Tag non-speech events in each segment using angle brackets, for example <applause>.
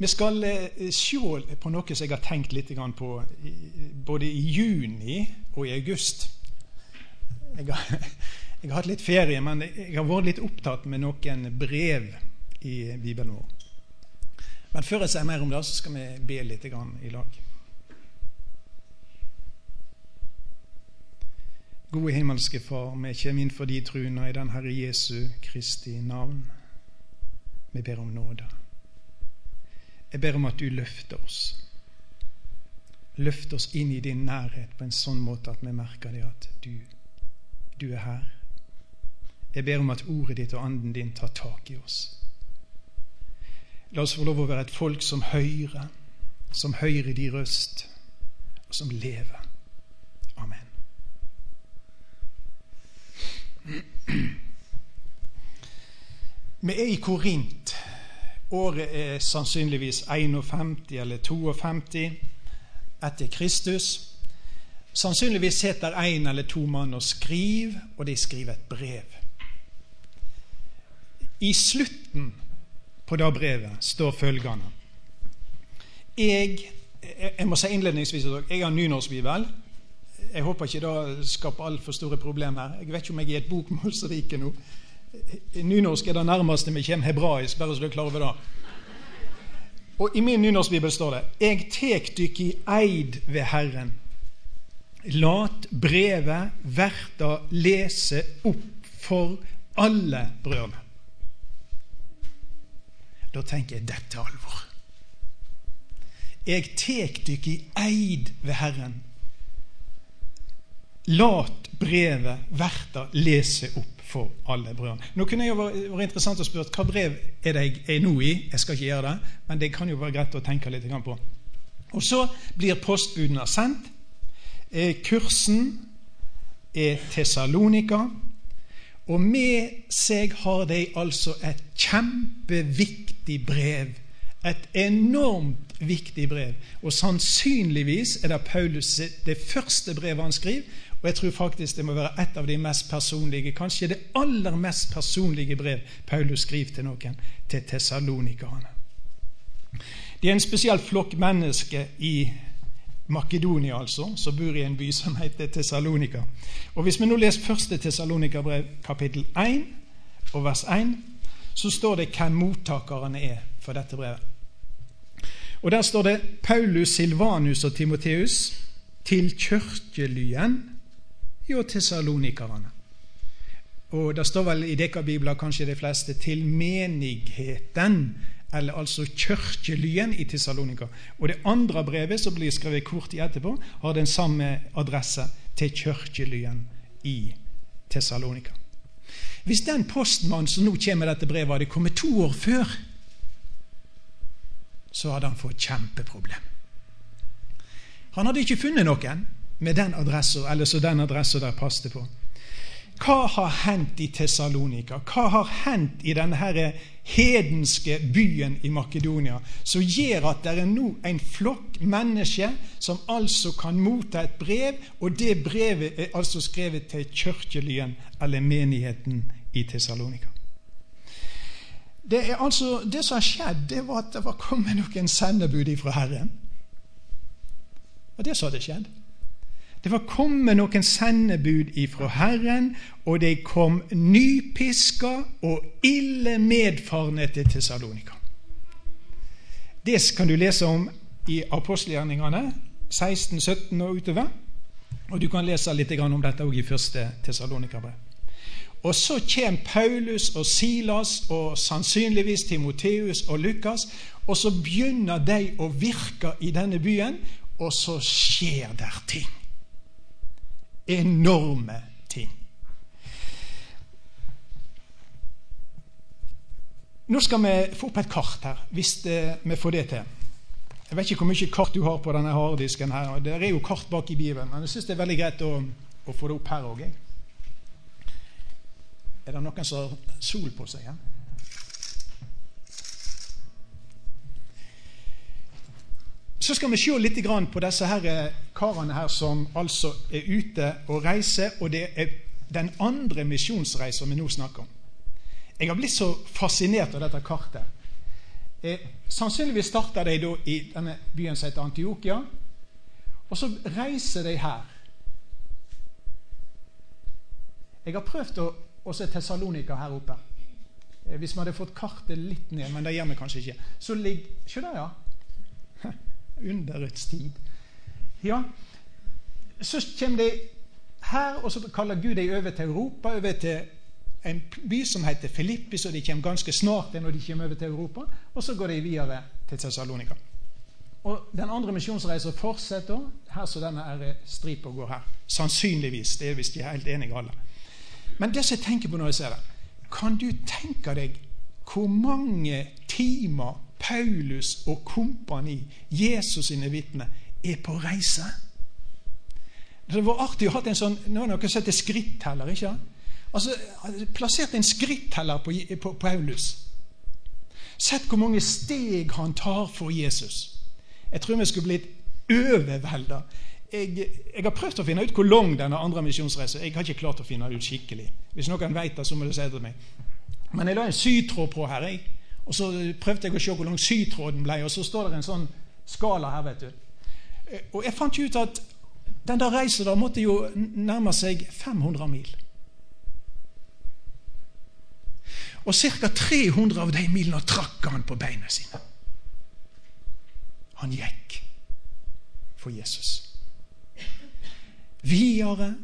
Vi skal eh, se på noe som jeg har tenkt litt på både i juni og i august. Jeg har, <laughs> jeg har hatt litt ferie, men jeg har vært litt opptatt med noen brev i Bibelen vår. Men før jeg sier mer om det, så skal vi be litt i lag. Gode himmelske Far, vi kommer inn for de truna i den Herre Jesu Kristi navn. Vi ber om nåde. Jeg ber om at du løfter oss. Løft oss inn i din nærhet på en sånn måte at vi merker det at du, du er her. Jeg ber om at ordet ditt og anden din tar tak i oss. La oss få lov å være et folk som hører, som hører din røst, og som lever. Amen. <clears throat> Vi er i Korint. Året er sannsynligvis 51 eller 52 etter Kristus. Sannsynligvis sitter én eller to mann og skriver, og de skriver et brev. I slutten på det brevet står følgende Jeg, jeg må si innledningsvis at jeg har nynorskbibel. Jeg håper ikke det skaper altfor store problemer. Jeg vet ikke om jeg er et bokmålsrike nå. Nynorsk er det nærmeste vi kommer hebraisk, bare så du er klar over det. Og I min nynorskbibel står det Eg tek dykk i eid ved Herren. Lat brevet verta lese opp for alle brødrene. Da tenker jeg dette er alvor. Eg tek dykk i eid ved Herren. Lat brevet verta lese opp for alle brødrene. Nå kunne jo vært interessant å spørre hva brev er det jeg er nå i. Jeg skal ikke gjøre det, men det kan jo være greit å tenke litt på. Og så blir postbudene sendt. Eh, kursen er Tessalonika. Og med seg har de altså et kjempeviktig brev. Et enormt viktig brev. Og sannsynligvis er det Paulus det første brevet han skriver, og jeg tror faktisk det må være et av de mest personlige, kanskje det aller mest personlige brev Paulus skriver til noen, til tessalonikerne. De er en spesiell flokk mennesker i Makedonia, altså, som bor i en by som heter Tessalonika. Og Hvis vi nå leser første Tessalonika-brev, kapittel 1 og vers 1, så står det hvem mottakerne er for dette brevet. Og Der står det Paulus, Silvanus og Timoteus til kirkelyen jo, tessalonikerne. Og det står vel i Dekabibla kanskje de fleste 'til menigheten', eller altså kirkelyen i Tessalonika. Og det andre brevet, som blir skrevet kort i etterpå, har den samme adresse til kirkelyen i Tessalonika. Hvis den postmannen som nå kommer med dette brevet, hadde kommet to år før, så hadde han fått kjempeproblem. Han hadde ikke funnet noen med den adressen, eller så den adressen der passet på. Hva har hendt i Tessalonika? Hva har hendt i denne hedenske byen i Makedonia som gjør at det er nå en flokk mennesker som altså kan motta et brev, og det brevet er altså skrevet til kirkelyen eller menigheten i Tessalonika? Det, er altså, det som har skjedd, det var at det var kommet noen sendebud fra Herren. Og det som hadde skjedd. Det var kommet noen sendebud ifra Herren, og de kom nypiska og ille medfarne til Tessalonika. Det kan du lese om i apostelgjerningene 16, 17 og utover. Og du kan lese litt om dette òg i første Tessalonika-brev. Og så kommer Paulus og Silas og sannsynligvis Timoteus og Lukas, og så begynner de å virke i denne byen, og så skjer der ting enorme ting. Nå skal vi få opp et kart her, hvis vi får det til. Jeg vet ikke hvor mye kart du har på denne harddisken. her. Det er jo kart bak i Bibelen, men jeg syns det er veldig greit å, å få det opp her òg. Er det noen som har sol på seg? Ja? Så skal vi se litt på disse her eh, karene her som altså er ute og reiser, og det er den andre misjonsreisa vi nå snakker om. Jeg har blitt så fascinert av dette kartet. Eh, sannsynligvis starta de da i denne byen som heter Antiokia. Og så reiser de her. Jeg har prøvd å, å se Tessalonika her oppe. Eh, hvis vi hadde fått kartet litt ned, men det gjør vi kanskje ikke. Så ligger Se der, ja. Underets tid. Ja. Så kommer de her, og så kaller Gud dem over til Europa, over til en by som heter Filippi, så de kommer ganske snart når de kommer over til Europa. Og så går de videre til Tessalonika. Og Den andre misjonsreisen fortsetter her så denne stripa går her. Sannsynligvis. Det er hvis de er helt enige alle. Men det som jeg tenker på når jeg ser det Kan du tenke deg hvor mange timer Paulus og kompani, Jesus sine vitner, er på reise? Det var artig å ha en sånn Nå har dere sett en skritteller. ikke Altså, Plassert en skritteller på, på Paulus. Sett hvor mange steg han tar for Jesus. Jeg tror vi skulle blitt overvelda. Jeg, jeg, har prøvd å finne ut hvor lang denne andre misjonsreisen Jeg har ikke klart å finne ut skikkelig. Hvis noen vet det, så må du si det til meg. Men jeg la en sytråd på her, jeg. Og så prøvde jeg å se hvor lang sytråden ble, og så står det en sånn skala her, vet du. Eh, og jeg fant ut at den der reisen der måtte jo nærme seg 500 mil. Og ca. 300 av de milene trakk han på beina sine. Han gikk for Jesus. Videre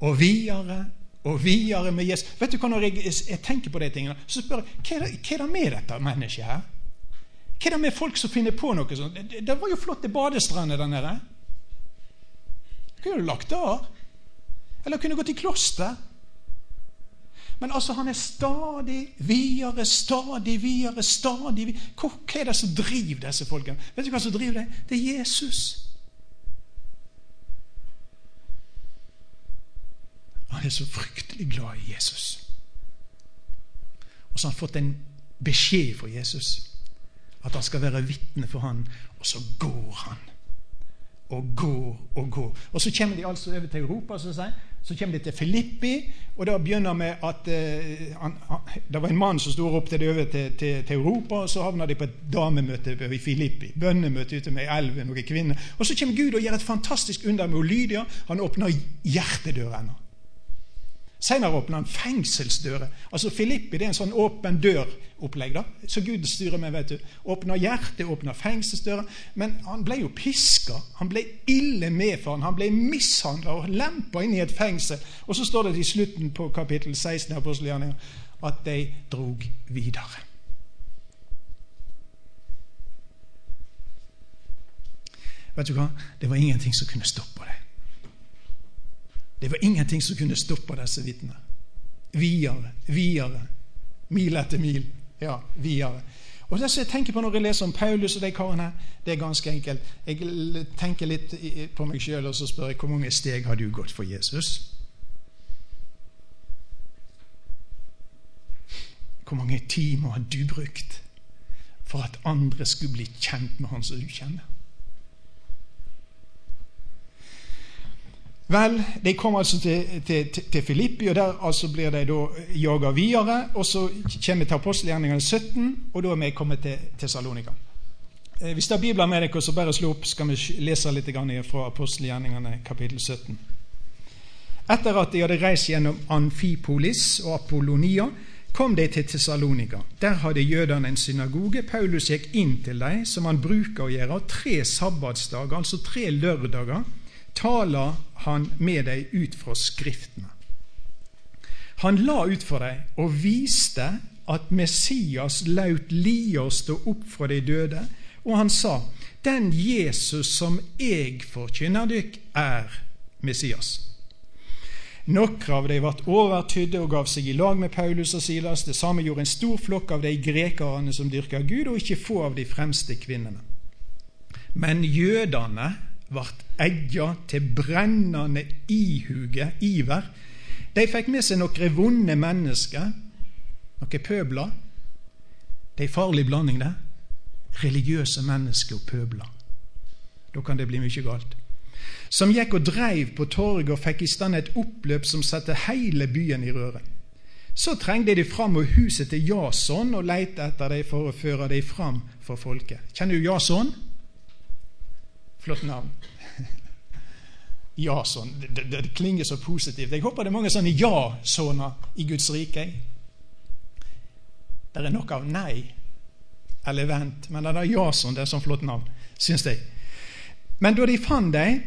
og videre og videre med Jesus. Vet du hva, Når jeg, jeg tenker på de tingene, så spør jeg hva er, det, hva er det med dette mennesket her? Hva er det med folk som finner på noe sånt? Det, det var jo flotte badestrender der nede. Kunne du lagt av. Eller kunne gått i kloster? Men altså, han er stadig videre, stadig videre, stadig videre. Hva er det som driver disse folkene? Vet du hva som driver dem? Det er Jesus. Er så fryktelig glad i Jesus. Og så har han fått en beskjed fra Jesus. At han skal være vitne for han, og så går han og går og går. Og Så kommer de altså over til Europa. Så, si. så kommer de til Filippi, og da begynner med at uh, han, han, det var en mann som sto opp til, over til, til, til, Europa, og så havna de på et damemøte i Filippi. Bønnemøte ute med elven, noen kvinner. Og så kommer Gud og gjør et fantastisk under med Lydia. Han åpner hjertedørene. Senere åpner han fengselsdører. Altså Filippi det er en sånn åpen dør-opplegg. da, Så Gud styrer med. vet du. Åpner hjertet, åpner fengselsdører. Men han ble jo piska. Han ble ille medfaren. Han ble mishandla og lempa inn i et fengsel. Og så står det i slutten på kapittel 16 av at de drog videre. Vet du hva? Det var ingenting som kunne stoppe det. Det var ingenting som kunne stoppe disse vitnene. Videre, videre. Mil etter mil. Ja, videre. Og det som jeg tenker på Når jeg leser om Paulus og de karene her, det er ganske enkelt. Jeg tenker litt på meg sjøl og så spør jeg hvor mange steg har du gått for Jesus? Hvor mange timer har du brukt for at andre skulle bli kjent med Han som du kjenner? Vel, de kommer altså til, til, til Filippi, og der altså blir de da jaga videre. Og så kommer vi til apostelgjerningene 17, og da er vi kommet til Tessalonika. Eh, hvis det er bibler med dere, så bare slå opp, skal vi lese litt fra apostelgjerningene kapittel 17. Etter at de hadde reist gjennom Amfipolis og Apollonia, kom de til Tessalonika. Der hadde jødene en synagoge. Paulus gikk inn til dem, som han bruker å gjøre, tre sabbatsdager, altså tre lørdager taler han med deg ut fra Skriftene. Han la ut for deg og viste at Messias laut lia stå opp fra de døde, og han sa:" Den Jesus som jeg forkynner dykk, er Messias. Noen av de ble overtydde og gav seg i lag med Paulus og Silas. Det samme gjorde en stor flokk av de grekerne som dyrker Gud, og ikke få av de fremste kvinnene. Men jødene vart egga til brennende ihuge, iver. De fikk med seg noen vonde mennesker, noen pøbler. Det er en farlig blanding, det. Religiøse mennesker og pøbler. Da kan det bli mye galt. Som gikk og dreiv på torget og fikk i stand et oppløp som satte hele byen i røre. Så trengte de fram og huset til Jason og lette etter dem for å føre dem fram for folket. Kjenner du Jason? Flott navn. Jason. Det, det, det, klinger så positivt. Jeg håper det er mange sånne ja-soner i Guds rike. Det er noe av nei eller vent, men det er ja-sånn. det er sånn flott navn, syns jeg. Men da de fant dem,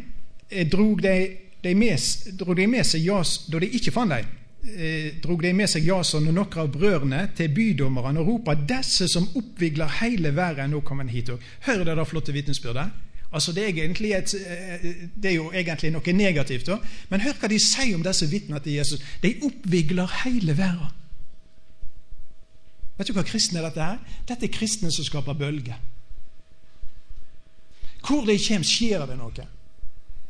eh, drog de, de, med, drog de med seg ja, Da de ikke fant dem, eh, drog de med seg Jason og noen av brødrene til bydommerne og ropa 'Disse som oppvigler hele verden, nå kommer hit òg'. Hører dere det flotte vitnesbyrdet? Altså det, er et, eh, det, er jo egentlig noe negativt, da. men hør hva de sier om disse vitnene til Jesus. De oppvigler hele verden. Vet du hva kristne dette er? Dette er kristne som skaper bølger. Hvor de kommer, skjer det noe.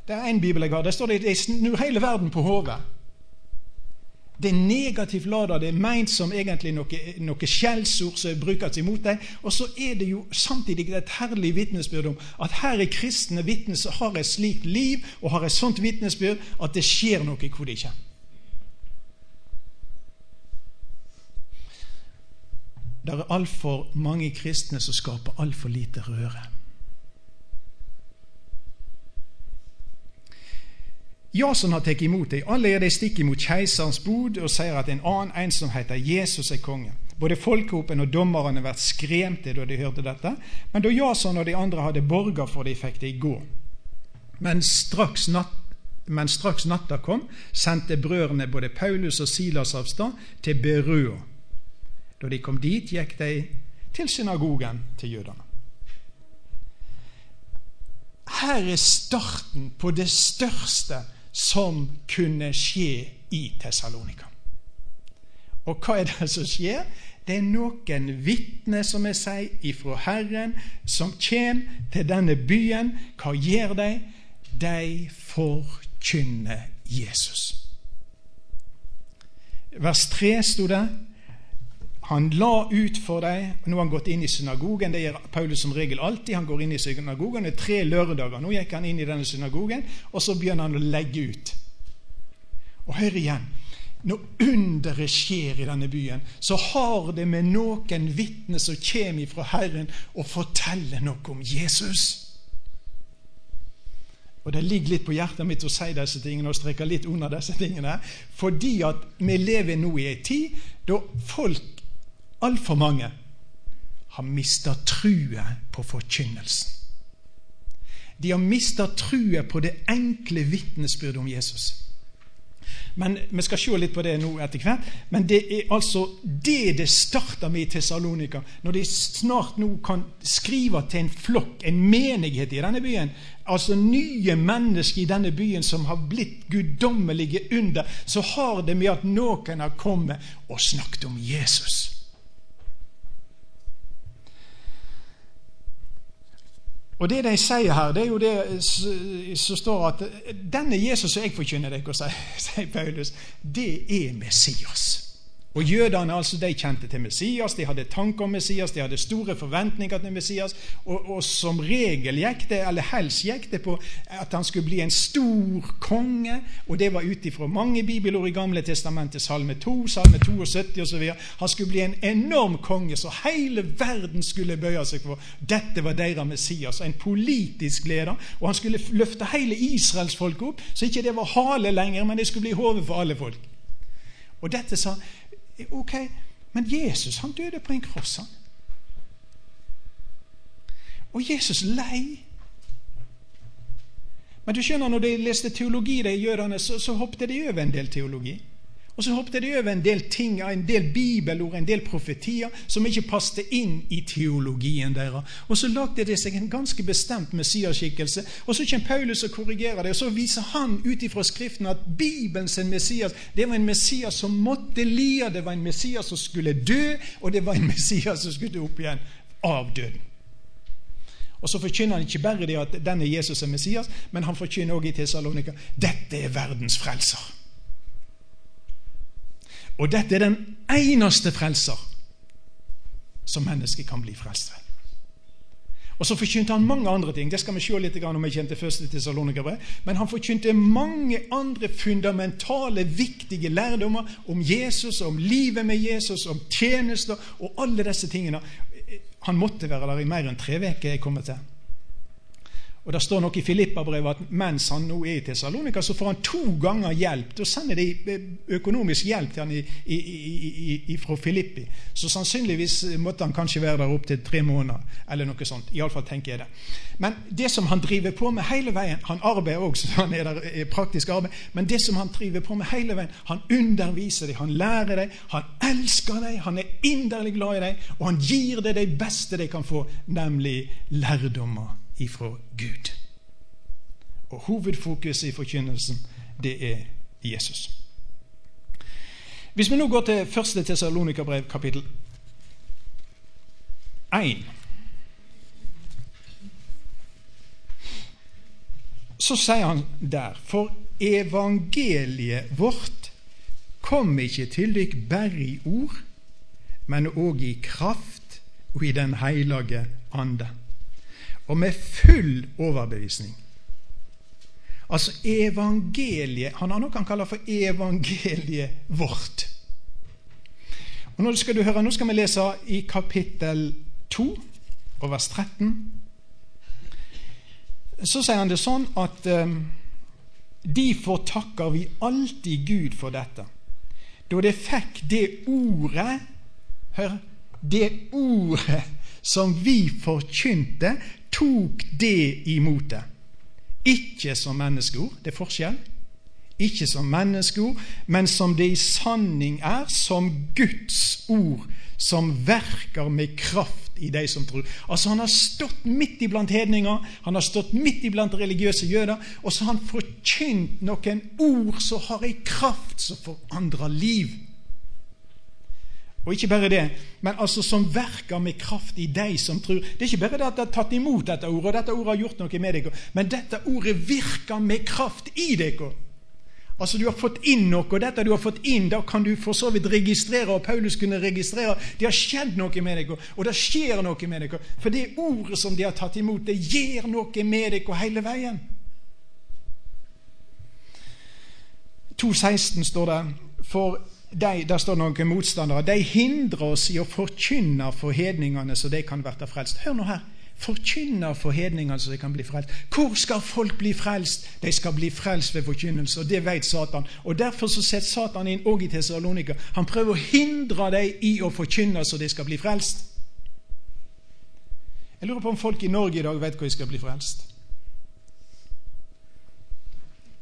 Det er en bibel jeg har. Der står det de snur hele verden på hodet. Det er negativt lada, det er meint som egentlig noe, noe skjellsord som brukes imot deg. Og så er det jo samtidig et herlig vitnesbyrd om at her er kristne vitner som har et slikt liv og har et sånt vitnesbyrd at det skjer noe hvor de kommer. Det er altfor mange kristne som skaper altfor lite røre. Jason har tatt imot dem. Alle er de stikk imot keiserens bod og sier at en annen, en som heter Jesus, er konge. Både folkehopen og dommerne ble skremte da de hørte dette, men da Jason og de andre hadde borga for det, fikk de gå. Men straks, natt, men straks natta kom, sendte brødrene både Paulus og Silas av sted til Berua. Da de kom dit, gikk de til synagogen til jødene. Her er starten på det største som kunne skje i Tessalonika. Og hva er det som skjer? Det er noen vitner, som jeg sier, ifra Herren, som kommer til denne byen. Hva gjør de? De forkynner Jesus. Vers 3 sto det han la ut for dem Nå har han gått inn i synagogen. Det gjør Paulus som regel alltid. Han går inn i synagogen. Det er tre lørdager. Nå gikk han inn i denne synagogen, og så begynner han å legge ut. Og hør igjen. Når underet skjer i denne byen, så har det med noen vitner som kommer fra Herren, å fortelle noe om Jesus. Og Det ligger litt på hjertet mitt å si disse tingene og strekke litt under disse tingene. Fordi at vi lever nå i en tid da folk altfor mange har mista trua på forkynnelsen. De har mista trua på det enkle vitnesbyrdet om Jesus. Men Vi skal se litt på det nå etter hvert. Men det er altså det det starter med i Tessalonika. Når de snart nå kan skrive til en flokk, en menighet i denne byen. Altså nye mennesker i denne byen som har blitt guddommelige under. Så har det med at noen har kommet og snakket om Jesus. Og Det de sier her, det er jo det som står at denne Jesus som jeg forkynner dere, sier Paulus, det er Messias. Og Jødene altså, de kjente til Messias, de hadde tanker om Messias, de hadde store forventninger til Messias. Og, og som regel gikk det, eller helst gikk det på at han skulle bli en stor konge. Og det var ut ifra mange bibelord i Gamle testamentet, Salme 2, Salme 72 osv. Han skulle bli en enorm konge, så hele verden skulle bøye seg for. Dette var deres Messias, en politisk leder. Og han skulle løfte hele Israels folk opp, så ikke det var hale lenger, men det skulle bli hodet for alle folk. Og dette sa Ok, men Jesus han døde på en kross. han. Og Jesus lei. Men du skjønner, når de leste teologi, de jødene, så, så hoppet de over en del teologi. Og så hoppet de over en del ting, en del bibelord, en del profetier som ikke passet inn i teologien deres. Og så lagde de seg en ganske bestemt messiaskikkelse. Og så kommer Paulus og korrigerer det, og så viser han ut ifra Skriften at Bibelens Messias det var en Messias som måtte lide, det var en Messias som skulle dø, og det var en <laughs> Messias som skulle opp igjen av døden. Og Så forkynner han ikke bare det at denne Jesus er Messias, men han forkynner også i Tessalonika dette er verdens frelser. Og dette er den eneste frelser som mennesket kan bli frelst ved. Og så forkynte han mange andre ting. Det skal vi se litt om jeg kommer til første Tessalonika-brev. Men han forkynte mange andre fundamentale, viktige lærdommer om Jesus, om livet med Jesus, om tjenester og alle disse tingene. Han måtte være der i mer enn tre uker. jeg kommer til. Og Det står nok i Filippa-brevet at mens han nå er i Tessalonika, så får han to ganger hjelp. Da sender de eh, økonomisk hjelp til han i, i, i, fra Filippi. Så sannsynligvis måtte han kanskje være der opptil tre måneder. eller noe sånt. Iallfall tenker jeg det. Men det som han driver på med hele veien Han arbeider også, <laughs> han er der i praktisk arbeid. Men det som han driver på med hele veien, han underviser dem, han lærer dem, han elsker dem, han er inderlig glad i dem, og han gir dem det beste de kan få, nemlig lærdommer ifra Gud. Og hovedfokuset i forkynnelsen, det er Jesus. Hvis vi nå går til 1. Tessalonika-brev, kapittel 1 Så sier han der For evangeliet vårt kom ikke til dykk bare i ord, men òg i kraft og i Den hellige ande og med full overbevisning. Altså evangeliet Han har noe han kaller for evangeliet vårt. Og Nå skal du høre, nå skal vi lese i kapittel 2 og vers 13. Så sier han det sånn at um, Derfor takker vi alltid Gud for dette, da det fikk det ordet Hør det ordet som vi forkynte, tok det imot det. Ikke som menneskeord, det er forskjell. Ikke som menneskeord, men som det i sanning er, som Guds ord, som verker med kraft i de som tror. Altså Han har stått midt iblant hedninger, han har stått midt iblant religiøse jøder, og så har han forkynt noen ord som har ei kraft som forandrer liv. Og ikke bare det, men altså som verker med kraft i deg som tror. Det er ikke bare det at du har tatt imot dette ordet, og dette ordet har gjort noe med deg, men dette ordet virker med kraft i deg. Altså Du har fått inn noe, og dette du har fått inn, da kan du for så vidt registrere, og Paulus kunne registrere det har skjedd noe med deg, og det skjer noe med deg. For det ordet som de har tatt imot, det gjør noe med deg hele veien. 2.16 står det for de, der står noen motstandere, de hindrer oss i å forkynne for hedningene så de kan bli frelst. Hør nå her. Forkynne for hedningene så de kan bli frelst. Hvor skal folk bli frelst? De skal bli frelst ved forkynnelse, og det vet Satan. Og Derfor så setter Satan inn òg i Tessalonika. Han prøver å hindre dem i å forkynne så de skal bli frelst. Jeg lurer på om folk i Norge i dag vet hvor de skal bli frelst.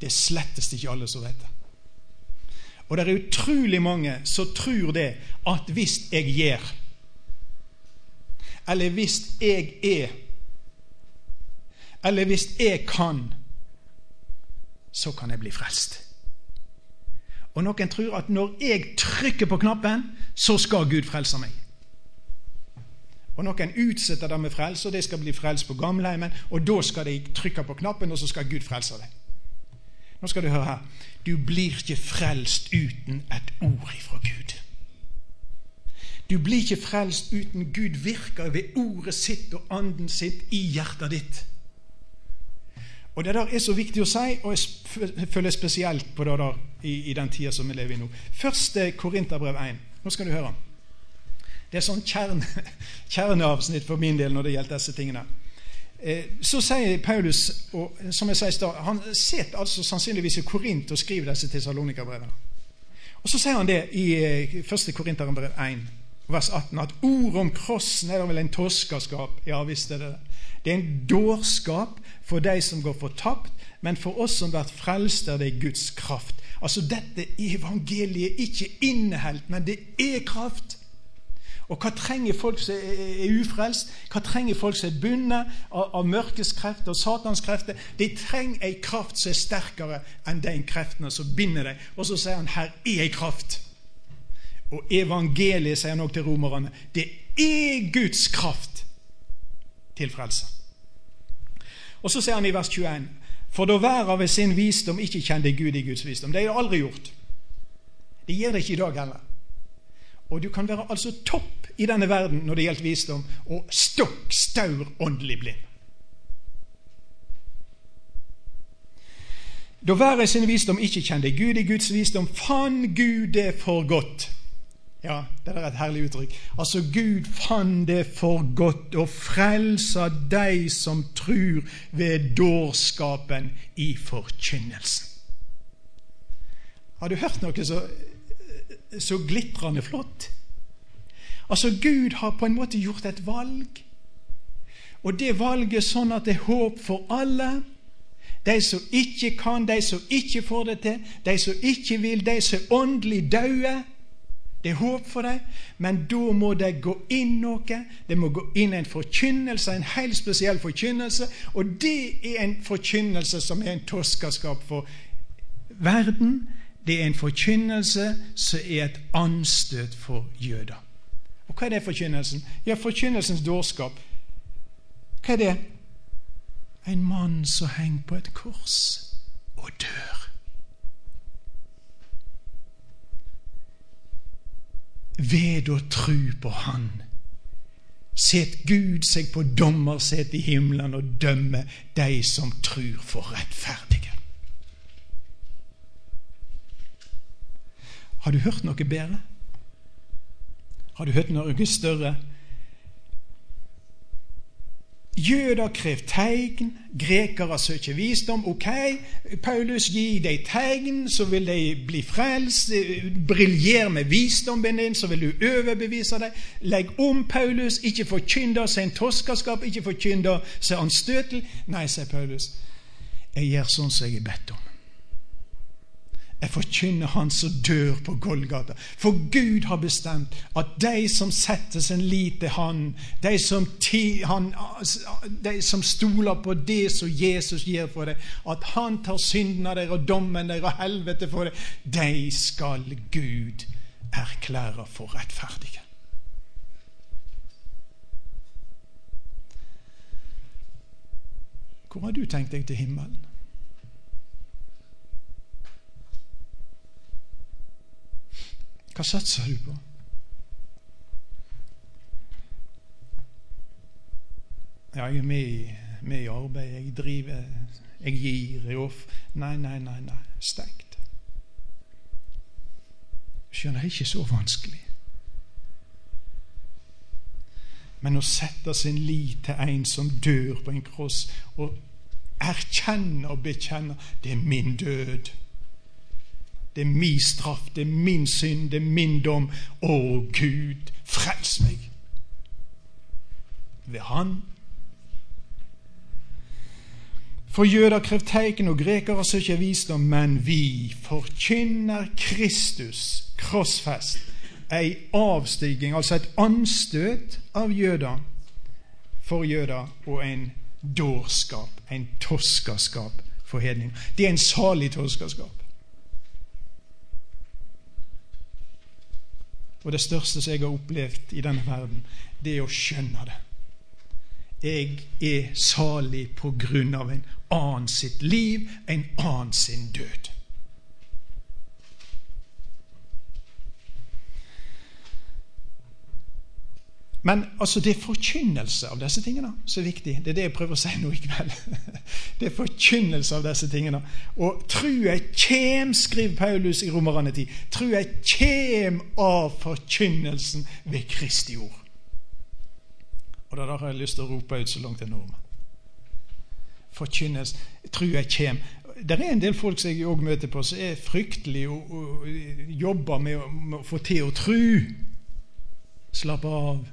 Det er slettest ikke alle som vet det. Og det er utrolig mange som tror det at hvis jeg gjør, eller hvis jeg er, eller hvis jeg kan, så kan jeg bli frelst. Og noen tror at når jeg trykker på knappen, så skal Gud frelse meg. Og Noen utsetter det med frelse, og de skal bli frelst på gamleheimen. Og da skal de trykke på knappen, og så skal Gud frelse dem. Nå skal du høre her. Du blir ikke frelst uten et ord ifra Gud. Du blir ikke frelst uten Gud virker ved ordet sitt og anden sitt i hjertet ditt. Og Det der er så viktig å si, og jeg føler spesielt på det der i, i den tida som vi lever i nå. Første Korinterbrev 1. Nå skal du høre. Det er sånn kjerne, <laughs> kjerneavsnitt for min del når det gjelder disse tingene. Eh, så sier Paulus, og som jeg sier han sitter altså sannsynligvis i Korint og skriver disse tesalonikerbrevene. Og Så sier han det i 1. Eh, Korinterbrev 1, vers 18, at ordet om krossen er vel en toskaskap. Ja visst er det det. er en dårskap for de som går fortapt, men for oss som blir frelst, er det Guds kraft. Altså Dette evangeliet ikke inneholdt, men det er kraft. Og hva trenger folk som er ufrelst? Hva trenger folk som er bundet av, av mørkets krefter og Satans krefter? De trenger ei kraft som er sterkere enn de kreftene som binder dem. Og så sier han her er ei kraft. Og evangeliet, sier han også til romerne, det er Guds kraft til frelse. Og så sier han i vers 21.: For da verden ved sin visdom ikke kjente Gud i Guds visdom. Det har de aldri gjort. Det gjør det ikke i dag heller. Og du kan være altså topp i denne verden når det gjelder visdom, og stokk staur åndelig blind. Da verden sin visdom ikke kjente Gud i Guds visdom, fann Gud det for godt. Ja, det er et herlig uttrykk. Altså, Gud fann det for godt å frelse de som trur ved dårskapen i forkynnelsen. Har du hørt noe så, så glitrende flott? Altså, Gud har på en måte gjort et valg. Og det valget er sånn at det er håp for alle. De som ikke kan, de som ikke får det til, de som ikke vil, de som er åndelig døde. Det er håp for dem, men da må det gå inn noe. Det må gå inn en forkynnelse, en helt spesiell forkynnelse. Og det er en forkynnelse som er en toskaskap for verden. Det er en forkynnelse som er et anstøt for jøder. Og hva er det forkynnelsen? Ja, forkynnelsens dårskap. Hva er det? en mann som henger på et kors og dør. Ved å tru på Han set Gud seg på dommersetet i himmelen og dømmer de som trur for rettferdige. Har du hørt noe bedre? Har du hørt noe større? Jøder krev tegn, grekere søker visdom. Ok, Paulus, gi dem tegn, så vil de bli frelst. Briljer med visdommen din, så vil du overbevise dem. Legg om Paulus, ikke forkynn det som en toskaskap, ikke forkynn det som anstøtelig. Nei, sier Paulus, jeg gjør sånn som jeg er bedt om. Jeg forkynner Han som dør på Golgata. For Gud har bestemt at de som setter sin lit til Han, de som, ti, han, de som stoler på det som Jesus gir for dem, at Han tar synden av dere og dommen deres og helvete for dem, de skal Gud erklære for rettferdige. Hvor har du tenkt deg til himmelen? Hva satser du på? Ja, jeg er med i, med i arbeid, jeg driver, jeg gir, jeg off. Nei, nei, nei, nei. stengt. Skjønner, det er ikke så vanskelig. Men å sette sin lit til en som dør på en kross, og erkjenne og bekjenne det er min død det er min straff, det er min synd, det er min dom. Å, Gud, frels meg! Ved Han. For jøder krev tegn, og grekere søker visdom, men vi forkynner Kristus krossfest, ei avstigning, altså et anstøt av jøder for jøder, og en dårskap, en toskaskap for hedninger. Det er en salig toskaskap. Og det største som jeg har opplevd i denne verden, det er å skjønne det. Jeg er salig på grunn av en annen sitt liv, en annen sin død. Men altså, det er forkynnelse av disse tingene som er viktig. Det er det jeg prøver å si nå i kveld. <laughs> Det er forkynnelse av disse tingene. Og trua kjem, skriver Paulus i Romerne 10, trua kjem av forkynnelsen ved Kristi ord. Og da har jeg lyst til å rope ut så langt jeg når. Forkynnelse. Trua kjem. Det er en del folk som jeg òg møter på, som er fryktelig og, og jobber med å, med å få til å tru. Slapp av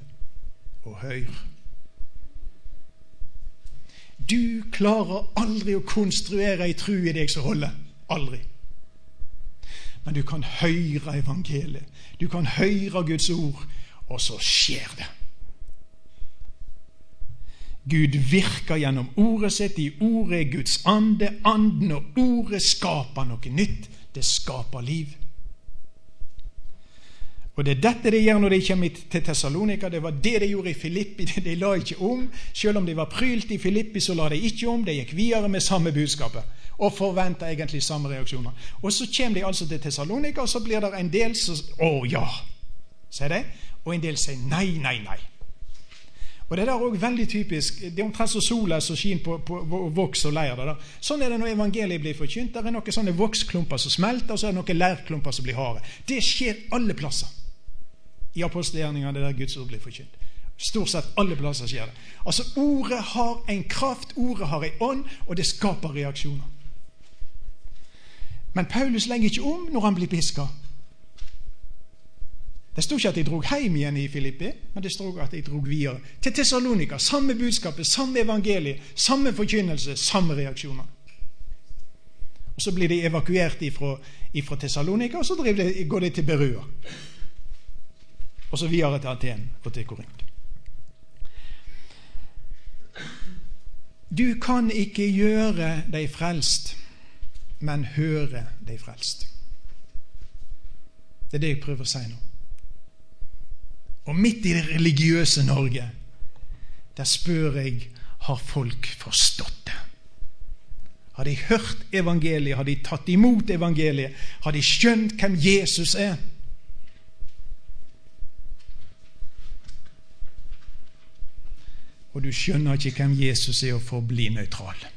og hør. Du klarer aldri å konstruere ei tru i deg som holder. Aldri. Men du kan høre evangeliet. Du kan høre Guds ord, og så skjer det. Gud virker gjennom ordet sitt. I ordet er Guds ande. Anden og ordet skaper noe nytt. Det skaper liv. Og Det er dette de gjør når de kommer til Tessalonika. Det var det de gjorde i Filippi. <laughs> De la ikke om. Selv om de var prylt i Filippi, så la de ikke om. De gikk videre med samme budskapet og forventa egentlig samme reaksjoner. Og Så kommer de altså til Tessalonika, og så blir det en del som Å ja, sier de. Og en del sier nei, nei, nei. Og Det er også veldig typisk. Det er omtrent som sola som skinner på, på, på voks og leir. Da. Sånn er det når evangeliet blir forkynt. Det er noen sånne voksklumper som smelter, og så er det noen leirklumper som blir harde. Det skjer alle plasser i apostelgjerningene der Guds ord blir forkynt. Stort sett alle plasser skjer det. Altså, Ordet har en kraft, ordet har en ånd, og det skaper reaksjoner. Men Paulus legger ikke om når han blir piska. Det sto ikke at de drog hjem igjen i Filippi, men det sto at de drog videre. Til Tessalonika. Samme budskapet, samme evangeliet, samme forkynnelse, samme reaksjoner. Og Så blir de evakuert fra Tessalonika, og så de, går de til Berua. Og så videre til Aten og til Korint. Du kan ikke gjøre deg frelst, men høre deg frelst. Det er det jeg prøver å si nå. Og midt i det religiøse Norge, der spør jeg har folk forstått det. Har de hørt evangeliet? Har de tatt imot evangeliet? Har de skjønt hvem Jesus er? Og du skjønner ikke hvem Jesus er, og får bli nøytral.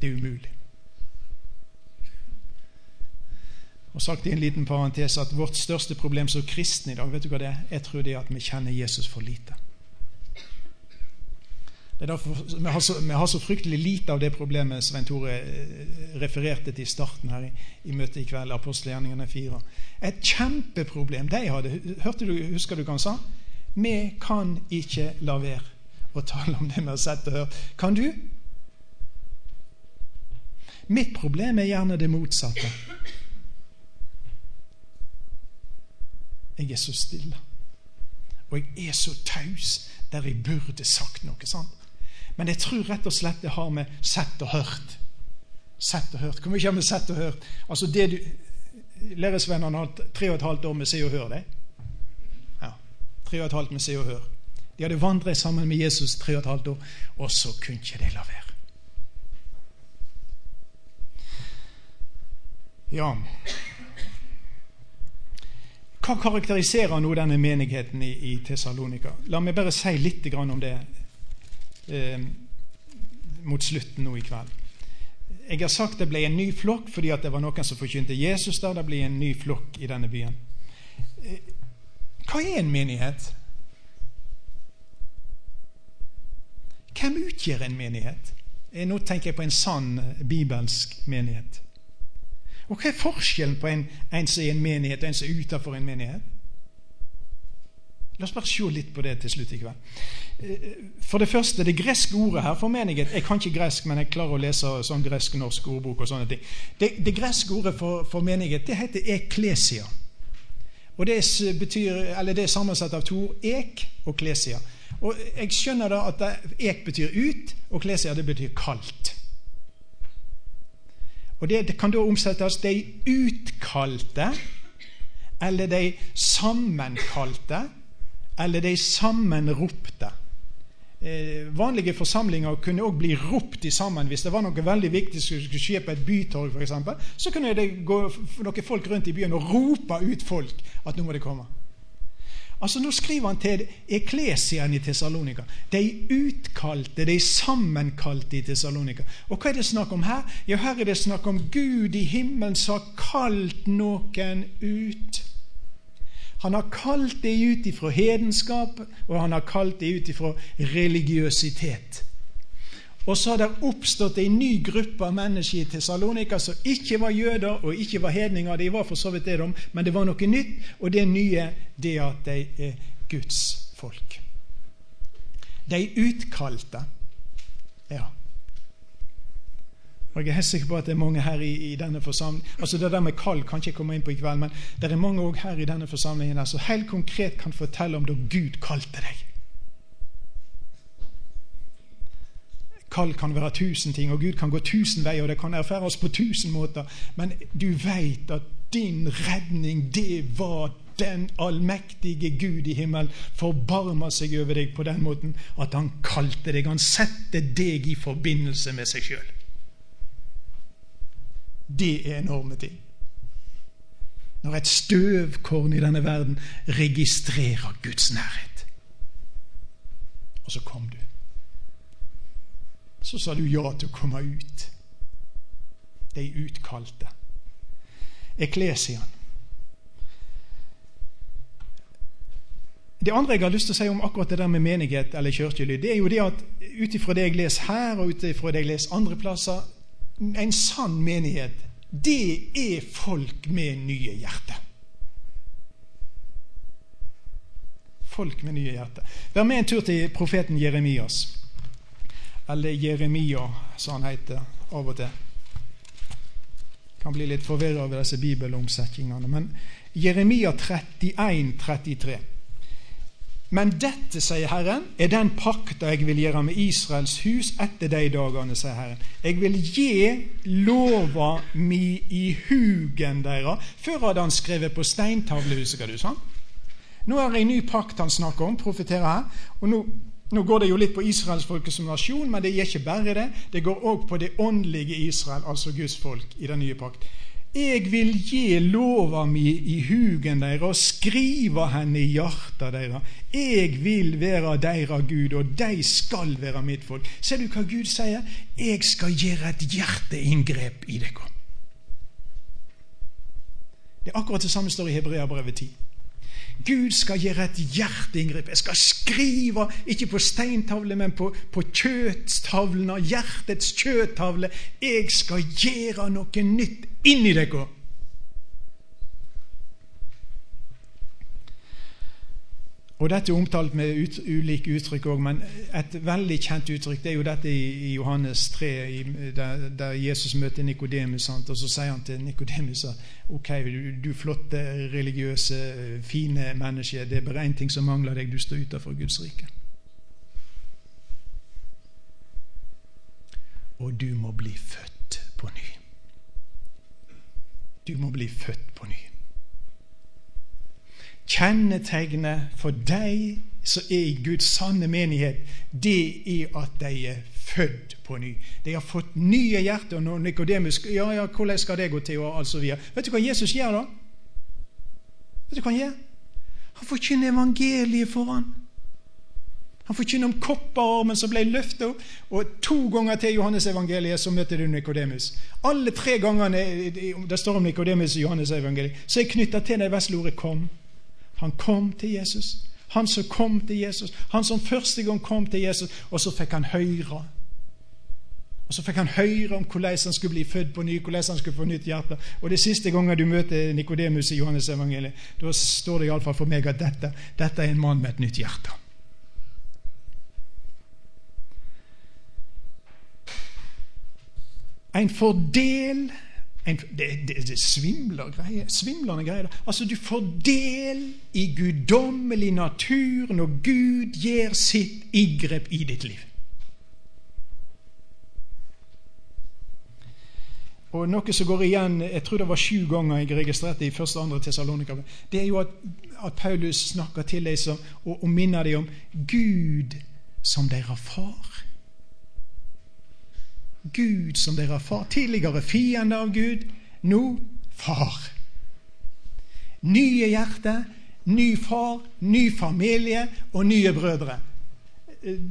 Det er umulig. Og sagt i en liten parentes at Vårt største problem som kristne i dag vet du hva det er? Jeg tror det er at vi kjenner Jesus for lite. Det er derfor, vi, har så, vi har så fryktelig lite av det problemet Svein Tore eh, refererte til i starten her i, i møtet i kveld, apostelgjerningene 4. Et kjempeproblem de hadde. Hørte du, Husker du hva han sa? Vi kan ikke la være å tale om det vi har sett og hørt. Kan du? Mitt problem er gjerne det motsatte. Jeg er så stille. Og jeg er så taus der jeg burde sagt noe sant? Men jeg tror rett og slett det har med sett og hørt. Sett og hørt. Hvor mye har vi sett og hørt? Altså det du, Læresvennene har hatt tre og et halvt år med Se og Hør. Det. Tre og et halvt med Se og Hør. De hadde vandret sammen med Jesus tre og et halvt år, og så kunne ikke de la være. Ja hva karakteriserer nå denne menigheten i, i Tessalonika? La meg bare si litt om det eh, mot slutten nå i kveld. Jeg har sagt det ble en ny flokk fordi det var noen som forkynte Jesus der. Det ble en ny flokk i denne byen. Eh, hva er en menighet? Hvem utgjør en menighet? Eh, nå tenker jeg på en sann bibelsk menighet. Og hva er forskjellen på en, en som er en menighet, og en som er utenfor en menighet? La oss bare se litt på det til slutt i kveld. Eh, for det første, det greske ordet her for menighet Jeg kan ikke gresk, men jeg klarer å lese sånn gresk-norsk ordbok. og sånne ting. Det, det greske ordet for, for, menighet det heter eklesia. Og Det betyr, det er sammensatt av to ord, ek og klesia. Og Jeg skjønner da at ek betyr ut, og klesia det betyr kaldt. Og det kan da omsettes de utkalte, eller de sammenkalte, eller de sammenropte. Eh, vanlige forsamlinger kunne også bli ropt sammen hvis det var noe veldig viktig som skulle skje på et bytorg f.eks. Så kunne det gå noen folk rundt i byen og rope ut folk at nå må det komme. Altså Nå skriver han til eklesiaen i Tessalonika. De utkalte, de sammenkalte i Tessalonika. Og hva er det snakk om her? Jo, her er det snakk om Gud i himmelen som har kalt noen ut. Han har kalt det ut ifra hedenskap, og han har kalt det ut ifra religiøsitet. Og så har det oppstått en ny gruppe av mennesker i Tessalonika som ikke var jøder og ikke var hedninger. De var for så vidt det, de, men det var noe nytt, og det nye er at de er Guds folk. De utkalte. Ja. Og Jeg er sikker på at det er mange her i, i denne forsamlingen Altså Det der med kall kan ikke komme inn på i kveld, men det er mange også her i denne forsamlingen som helt konkret kan fortelle om da Gud kalte deg. Kall kan være tusen ting, og Gud kan gå tusen veier, og det kan erfæres på tusen måter. Men du veit at din redning, det var den allmektige Gud i himmelen forbarma seg over deg på den måten at han kalte deg. Han sette deg i forbindelse med seg sjøl. Det er enorme ting. Når et støvkorn i denne verden registrerer Guds nærhet. Og så kom du. Så sa du ja til å komme ut. De utkalte. Eklesian. Det andre jeg har lyst til å si om akkurat det der med menighet eller kirkelyd, det er jo det at ut ifra det jeg leser her, og ut ifra det jeg leser andre plasser En sann menighet, det er folk med nye hjerter. Folk med nye hjerter. Vær med en tur til profeten Jeremias. Eller Jeremia, som han heter av og til. Kan bli litt forvirra over disse bibelomsetningene. Men Jeremia 31, 33. Men dette, sier Herren, er den pakta jeg vil gjøre med Israels hus etter de dagene, sier Herren. Jeg vil gi lova mi i hugen deres. Før hadde han skrevet på steintavle, husker du? sånn? Nå er det en ny pakt han snakker om, profeterer her. og nå, nå går det jo litt på israelsfolket som nasjon, men det gir ikke bare det. Det går òg på det åndelige Israel, altså Guds folk, i den nye pakt. Jeg vil gi lova mi i hugen deres og skrive henne i hjertet deres. Jeg vil være deres Gud, og de skal være mitt folk. Ser du hva Gud sier? Jeg skal gjøre et hjerteinngrep i dere. Det er akkurat det samme står i Hebreabrevet 10. Gud skal gjøre et hjerteinngrep. Jeg skal skrive, ikke på steintavle, men på, på kjøttavlen, hjertets kjøttavle. Jeg skal gjøre noe nytt inni dere. Og Dette er omtalt med ut, ulike uttrykk òg, men et veldig kjent uttrykk det er jo dette i, i Johannes 3, i, der, der, Jesus møter Nikodemus. Og så sier han til Nikodemus ok, du, du flotte, religiøse, fine menneske, det er bare én ting som mangler deg, du står utenfor Guds rike. Og du må bli født på ny. Du må bli født på ny. Kjennetegnet for deg som er i Guds sanne menighet, det er at de er født på ny. De har fått nye hjerter. Når Nikodemus ja, ja, hvordan skal det gå til? og alt så videre. Vet du hva Jesus gjør da? Vet du hva Han gjør? Han forkynner evangeliet for han. Han forkynner om kopperormen som ble løftet opp. Og to ganger til Johannes evangeliet så møter du Nikodemus. Alle tre gangene det står om Nikodemus i Johannes evangeliet, så er knytta til det vesle ordet 'kom'. Han kom til Jesus. Han som kom til Jesus. Han som første gang kom til Jesus, og så fikk han høre. Og Så fikk han høre om hvordan han skulle bli født på ny, hvordan han skulle få nytt hjerte. Og Det siste gangen du møter Nikodemus i Johannes evangeliet, da står det iallfall for meg at dette, dette er en mann med et nytt hjerte. En fordel en, det, det, det svimler greier, svimlende greier. Altså, du får del i guddommelig natur når Gud gjør sitt inngrep i ditt liv. Og Noe som går igjen jeg tror det var sju ganger jeg registrerte i første og andre Tessalonika, det er jo at, at Paulus snakker til dem og, og minner dem om Gud som deres far. Gud som dere far. Tidligere fiende av Gud, nå far. Nye hjerte, ny far, ny familie og nye brødre.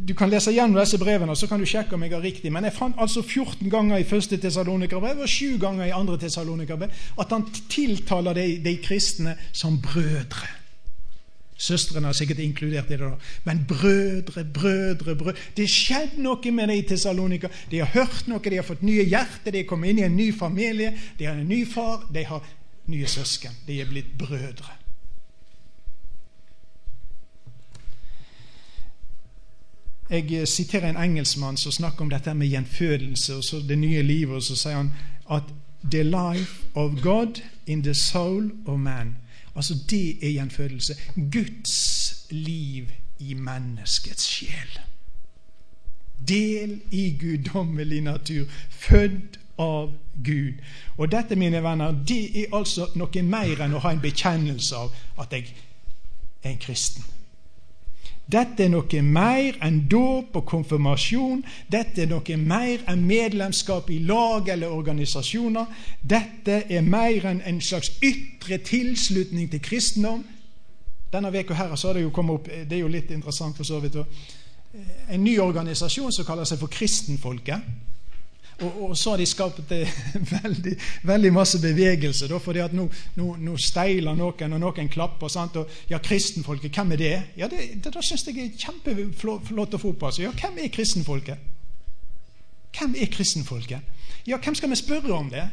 Du kan lese gjennom disse brevene så kan du sjekke om jeg har riktig. Men jeg fant altså 14 ganger i første Tessalonikerbrev og 7 ganger i andre Tessalonikerbrev at han tiltaler de, de kristne som brødre. Søstrene har sikkert inkludert i det. da. Men brødre, brødre, brødre Det skjedde noe med dem i Tessalonika. De har hørt noe, de har fått nye hjerter, de har kommet inn i en ny familie. De har en ny far, de har nye søsken. De er blitt brødre. Jeg eh, siterer en engelskmann som snakker om dette med gjenfødelse og så det nye livet. og Så sier han at 'the life of God in the soul of man' Altså, det er gjenfødelse. Guds liv i menneskets sjel. Del i guddommelig natur. Født av Gud. Og dette, mine venner, det er altså noe mer enn å ha en bekjennelse av at jeg er en kristen. Dette er noe mer enn dåp og konfirmasjon. Dette er noe mer enn medlemskap i lag eller organisasjoner. Dette er mer enn en slags ytre tilslutning til kristendom. Denne veka her så har det jo kommet opp Det er jo litt interessant for så vidt. En ny organisasjon som kaller seg for Kristenfolket. Og, og, så har de skapt det <laughs> veldig, veldig masse bevegelse. Da, fordi at nå, nå, nå, steiler noen, og noen klapper. Sant? Og, ja, kristenfolket, hvem er det? Ja, Det, det, det syns jeg er kjempeflott å få på. Altså. Ja, hvem er kristenfolket? Hvem er kristenfolket? Ja, hvem skal vi spørre om det?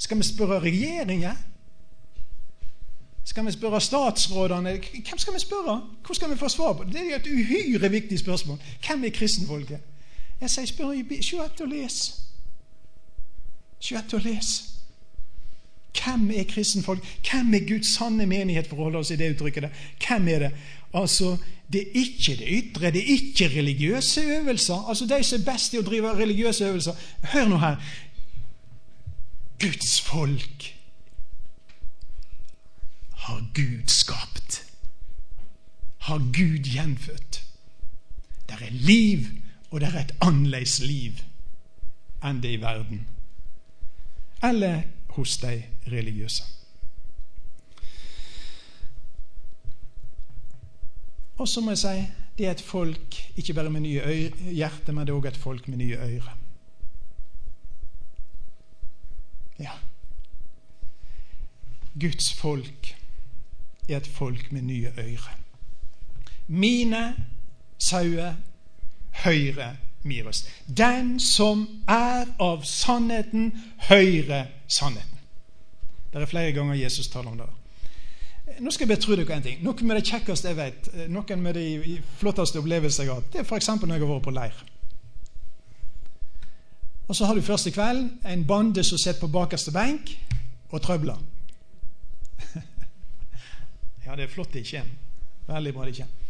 Skal vi spørre regjeringen? Skal vi spørre statsrådene? Hvem skal vi spørre? Hvor skal vi få svar på det? Det er et uhyre viktig spørsmål. Hvem er kristenfolket? Jeg sier, spør Se etter og les. Se og les. Hvem er kristenfolk? Hvem er Guds sanne menighet, for å holde oss i det uttrykket der? Hvem er det? Altså, Det er ikke det ytre, det er ikke religiøse øvelser. Altså, De som er best i å drive religiøse øvelser Hør nå her. Guds folk har Gud skapt. Har Gud gjenfødt. Der er liv og det er et annerledes liv enn det i verden. Eller hos de religiøse. Og så må jeg si det er et folk ikke bare med nye hjerter, men det er òg et folk med nye øyre. Ja. Guds folk er et folk med nye øyre. Mine sauer høyre Mirus. Den som er av sannheten, høyre sannheten. Det er flere ganger Jesus taler om det. Nå skal jeg betro dere en ting. Noe med det kjekkeste jeg vet, noen med de flotteste opplevelser jeg har hatt, det er f.eks. når jeg har vært på leir. Og Så har du første kvelden en bande som sitter på bakerste benk og trøbler. <laughs> ja, det er flott de kommer. Veldig bra de kommer.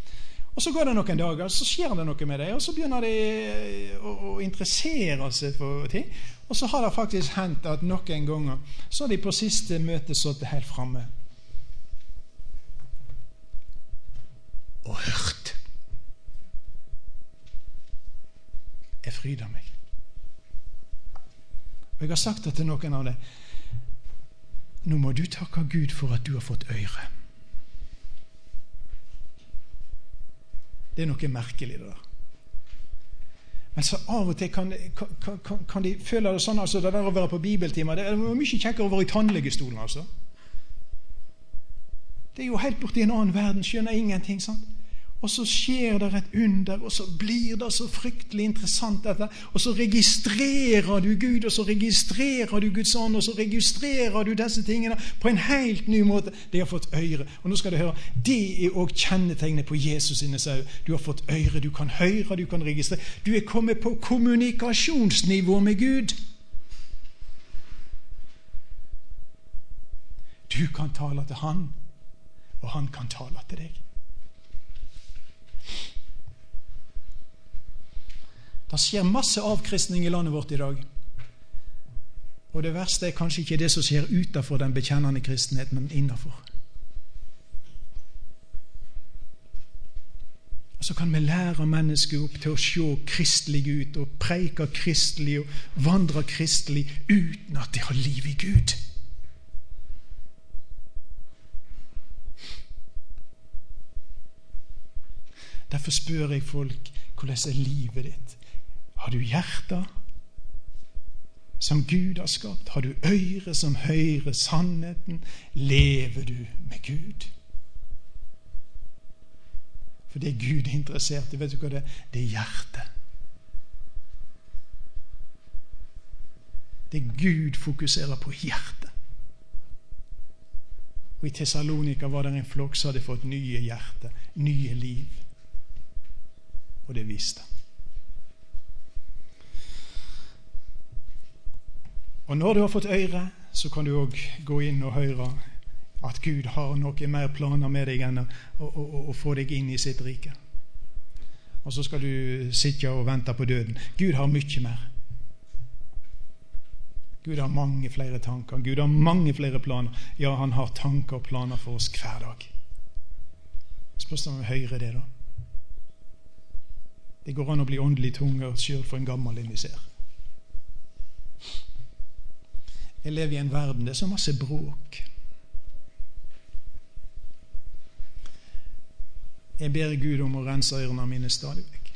Og Så går det noen dager, så skjer det noe med dem, og så begynner de eh, å, å, interessere seg for ting. Og så har det faktisk hendt at noen ganger så har de på siste møte sittet helt framme og hørt. Jeg fryder meg. Og Jeg har sagt det til noen av dem. Nå må du takke Gud for at du har fått øre. Det er noe merkelig, det der. Men så av og til kan, kan, kan, kan de føle det sånn altså det der å være på bibeltimer Det er mye kjekkere å være i tannlegestolen, altså. Det er jo helt borti en annen verden. Skjønner ingenting. sant? Og så skjer det et under, og så blir det så fryktelig interessant, dette. Og så registrerer du Gud, og så registrerer du Guds ånd, og så registrerer du disse tingene på en helt ny måte. De har fått øre. Og nå skal du høre, Det er òg kjennetegnet på Jesus sine sauer. Du har fått øre, du kan høre, du kan registrere. Du er kommet på kommunikasjonsnivå med Gud. Du kan tale til Han, og Han kan tale til deg. Det skjer masse avkristning i landet vårt i dag. Og det verste er kanskje ikke det som skjer utenfor den bekjennende kristenhet, men innafor. Og så kan vi lære mennesket opp til å se kristelig ut og preike kristelig og vandre kristelig uten at de har liv i Gud. Derfor spør jeg folk hvordan er livet ditt har du hjerter som Gud har skapt? Har du øyre som hører sannheten? Lever du med Gud? For det Gud er interessert i, vet du hva det er? Det er hjertet. Det Gud fokuserer på hjertet. Og I Tessalonika var det en flokk som hadde fått nye hjerter, nye liv. Og det viste han. Og når du har fått øre, så kan du òg gå inn og høre at Gud har noe mer planer med deg enn å, å, å, få deg inn i sitt rike. Og så skal du sitte og vente på døden. Gud har mye mer. Gud har mange flere tanker. Gud har mange flere planer. Ja, han har tanker og planer for oss hver dag. Spørs om vi hører det, da. Det går an å bli åndelig tunger sjøl for en gammel emissær. Jeg lever i en verden det er så masse bråk. Jeg ber Gud om å rense ørene mine stadig vekk.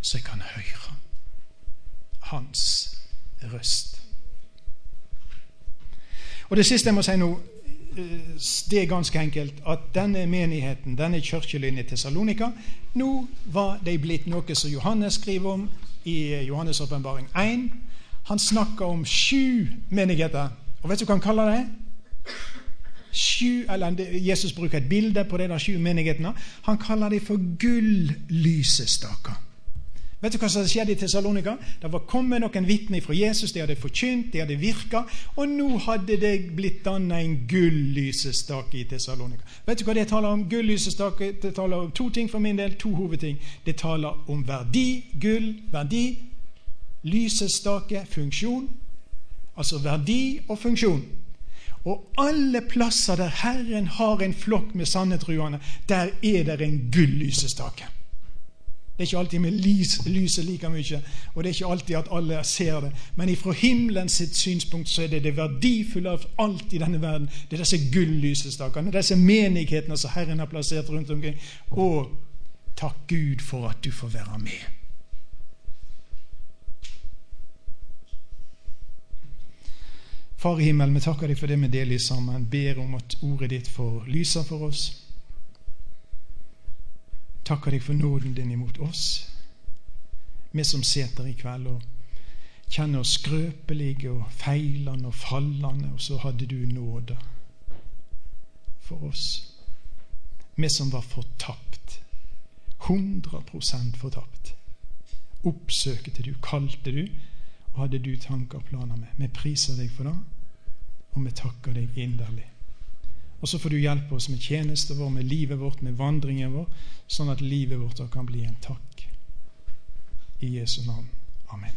Så jeg kan høre hans røst. Og Det siste jeg må si nå, eh, det er ganske enkelt at denne menigheten, denne kirkelinjen i Tessalonika, nå var de blitt noe som Johannes skriver om i Johannes' åpenbaring 1. Han snakker om sju menigheter. Og vet du hva han kaller det? Sju, eller Jesus bruker et bilde på de der sju menighetene. Han kaller dem for gull-lysestaker. Vet du hva som skjedde i Tessalonika? Det var kommet noen vitner fra Jesus. De hadde forkynt, de hadde virka. Og nå hadde det blitt dannet en gullysestake i Tessalonika. Vet du hva det taler om? Gullysestake det taler om to ting for min del. To hovedting. Det taler om verdi. Gull, verdi. Lysestake, funksjon. Altså verdi og funksjon. Og alle plasser der Herren har en flokk med sannetruende, der er det en gullysestake. Det er ikke alltid vi lyser like mye, og det er ikke alltid at alle ser det. Men ifra himmelens sitt synspunkt så er det det verdifulle av alt i denne verden. Det er disse gullysestakene, disse menighetene som Herren har plassert rundt omkring. Og takk Gud for at du får være med. Far i himmelen, vi takker deg for det vi deler sammen. Ber om at ordet ditt får lyse for oss takker deg for nåden din imot oss, vi som sitter i kveld og kjenner oss skrøpelige og feilende og fallende, og så hadde du nåde for oss. Vi som var fortapt. 100% fortapt. Oppsøkte du, kalte du, og hadde du tanker og planer med. Vi priser deg for det, og vi takker deg inderlig. Og så får du hjelpe oss med tjenesten vår, med livet vårt, med vandringen vår, sånn at livet vårt kan bli en takk. I Jesu navn. Amen.